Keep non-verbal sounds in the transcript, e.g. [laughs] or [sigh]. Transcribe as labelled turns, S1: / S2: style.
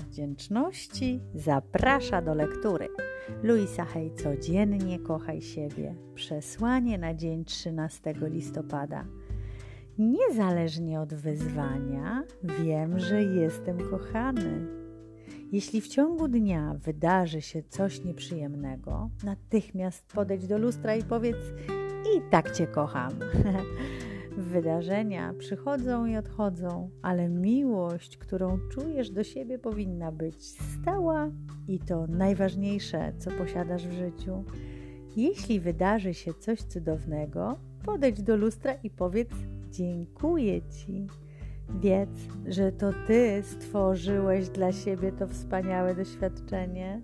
S1: wdzięczności zaprasza do lektury. Luisa Hay codziennie kochaj siebie. Przesłanie na dzień 13 listopada. Niezależnie od wyzwania, wiem, że jestem kochany. Jeśli w ciągu dnia wydarzy się coś nieprzyjemnego, natychmiast podejdź do lustra i powiedz: I tak cię kocham. [laughs] Wydarzenia przychodzą i odchodzą, ale miłość, którą czujesz do siebie, powinna być stała i to najważniejsze, co posiadasz w życiu. Jeśli wydarzy się coś cudownego, podejdź do lustra i powiedz: Dziękuję Ci. Wiedz, że to Ty stworzyłeś dla siebie to wspaniałe doświadczenie.